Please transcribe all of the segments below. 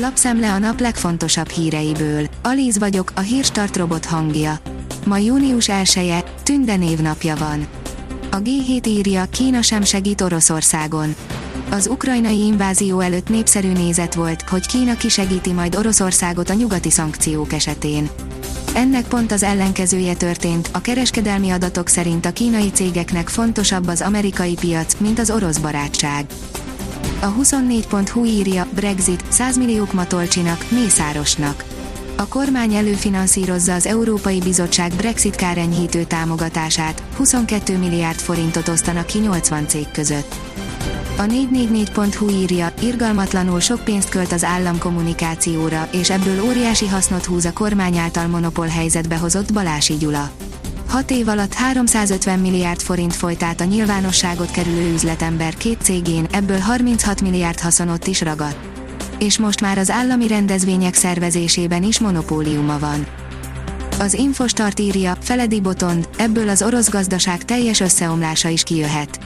Lapszemle a nap legfontosabb híreiből. Alíz vagyok, a hírstart robot hangja. Ma június 1 -e, Tünde névnapja van. A G7 írja, Kína sem segít Oroszországon. Az ukrajnai invázió előtt népszerű nézet volt, hogy Kína kisegíti majd Oroszországot a nyugati szankciók esetén. Ennek pont az ellenkezője történt, a kereskedelmi adatok szerint a kínai cégeknek fontosabb az amerikai piac, mint az orosz barátság. A 24.hu írja, Brexit, 100 milliók Matolcsinak, Mészárosnak. A kormány előfinanszírozza az Európai Bizottság Brexit kárenyhítő támogatását, 22 milliárd forintot osztanak ki 80 cég között. A 444.hu írja, irgalmatlanul sok pénzt költ az állam kommunikációra, és ebből óriási hasznot húz a kormány által monopól helyzetbe hozott Balási Gyula. 6 év alatt 350 milliárd forint folyt át a nyilvánosságot kerülő üzletember két cégén, ebből 36 milliárd haszonott is ragadt. És most már az állami rendezvények szervezésében is monopóliuma van. Az Infostart írja, Feledi Botond, ebből az orosz gazdaság teljes összeomlása is kijöhet.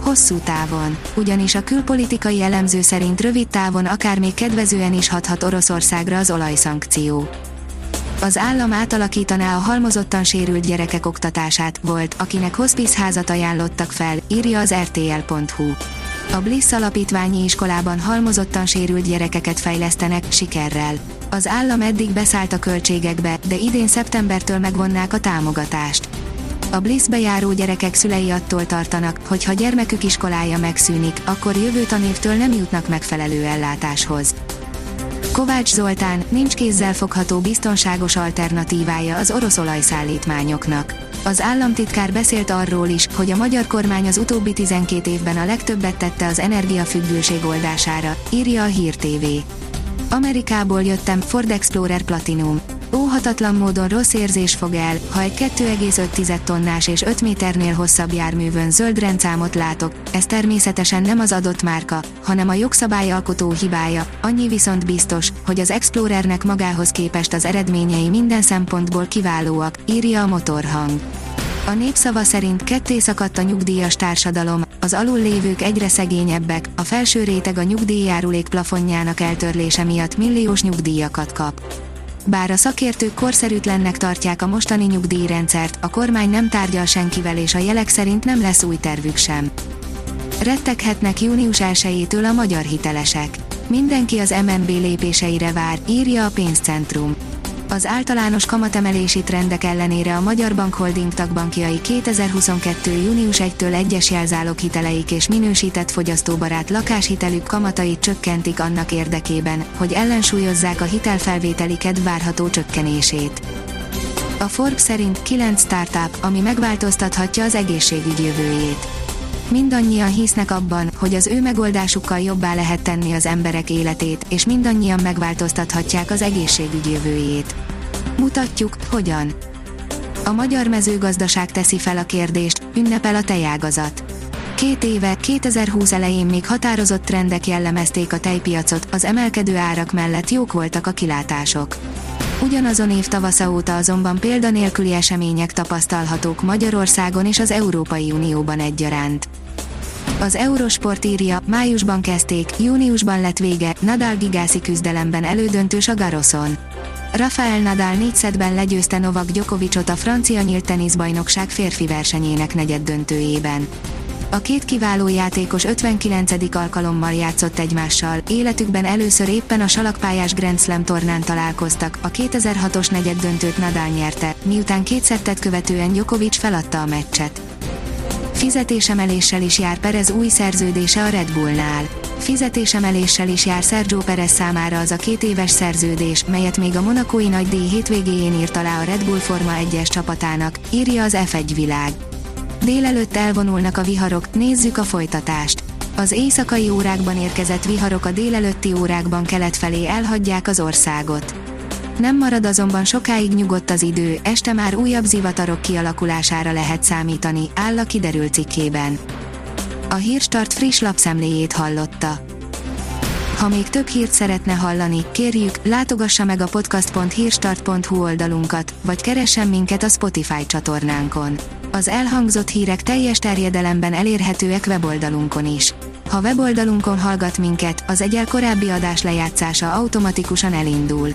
Hosszú távon, ugyanis a külpolitikai elemző szerint rövid távon akár még kedvezően is hathat Oroszországra az olajszankció az állam átalakítaná a halmozottan sérült gyerekek oktatását, volt, akinek hospice ajánlottak fel, írja az rtl.hu. A Bliss alapítványi iskolában halmozottan sérült gyerekeket fejlesztenek, sikerrel. Az állam eddig beszállt a költségekbe, de idén szeptembertől megvonnák a támogatást. A Bliss járó gyerekek szülei attól tartanak, hogy ha gyermekük iskolája megszűnik, akkor jövő tanévtől nem jutnak megfelelő ellátáshoz. Kovács Zoltán, nincs kézzel fogható biztonságos alternatívája az orosz olajszállítmányoknak. Az államtitkár beszélt arról is, hogy a magyar kormány az utóbbi 12 évben a legtöbbet tette az energiafüggőség oldására, írja a Hír TV. Amerikából jöttem, Ford Explorer Platinum. Óhatatlan módon rossz érzés fog el, ha egy 2,5 tonnás és 5 méternél hosszabb járművön zöld rendszámot látok, ez természetesen nem az adott márka, hanem a jogszabályalkotó hibája, annyi viszont biztos, hogy az Explorernek magához képest az eredményei minden szempontból kiválóak, írja a motorhang. A népszava szerint ketté szakadt a nyugdíjas társadalom, az alul lévők egyre szegényebbek, a felső réteg a nyugdíjjárulék plafonjának eltörlése miatt milliós nyugdíjakat kap. Bár a szakértők korszerűtlennek tartják a mostani nyugdíjrendszert, a kormány nem tárgyal senkivel és a jelek szerint nem lesz új tervük sem. Retteghetnek június 1 a magyar hitelesek. Mindenki az MNB lépéseire vár, írja a pénzcentrum. Az általános kamatemelési trendek ellenére a Magyar Bank Holding tagbankjai 2022. június 1-től egyes jelzálog hiteleik és minősített fogyasztóbarát lakáshitelük kamatait csökkentik annak érdekében, hogy ellensúlyozzák a hitelfelvételi kedv várható csökkenését. A Forbes szerint 9 startup, ami megváltoztathatja az egészségügy jövőjét mindannyian hisznek abban, hogy az ő megoldásukkal jobbá lehet tenni az emberek életét, és mindannyian megváltoztathatják az egészségügy jövőjét. Mutatjuk, hogyan. A magyar mezőgazdaság teszi fel a kérdést, ünnepel a tejágazat. Két éve, 2020 elején még határozott trendek jellemezték a tejpiacot, az emelkedő árak mellett jók voltak a kilátások. Ugyanazon év tavasza óta azonban példanélküli események tapasztalhatók Magyarországon és az Európai Unióban egyaránt. Az Eurosport írja, májusban kezdték, júniusban lett vége, Nadal gigászi küzdelemben elődöntős a Garoszon. Rafael Nadal négy szedben legyőzte Novak Djokovicot a francia nyílt teniszbajnokság férfi versenyének negyed döntőjében. A két kiváló játékos 59. alkalommal játszott egymással, életükben először éppen a salakpályás Grand Slam tornán találkoztak, a 2006-os negyed döntőt Nadal nyerte, miután két szettet követően Djokovic feladta a meccset. Fizetésemeléssel is jár Perez új szerződése a Red Bullnál. Fizetésemeléssel is jár Sergio Perez számára az a két éves szerződés, melyet még a monakói nagy díj hétvégéjén írt alá a Red Bull Forma 1-es csapatának, írja az F1 világ. Délelőtt elvonulnak a viharok, nézzük a folytatást. Az éjszakai órákban érkezett viharok a délelőtti órákban kelet felé elhagyják az országot. Nem marad azonban sokáig nyugodt az idő, este már újabb zivatarok kialakulására lehet számítani, áll a kiderült cikkében. A Hírstart friss lapszemléjét hallotta. Ha még több hírt szeretne hallani, kérjük, látogassa meg a podcast.hírstart.hu oldalunkat, vagy keressen minket a Spotify csatornánkon. Az elhangzott hírek teljes terjedelemben elérhetőek weboldalunkon is. Ha weboldalunkon hallgat minket, az egyel korábbi adás lejátszása automatikusan elindul.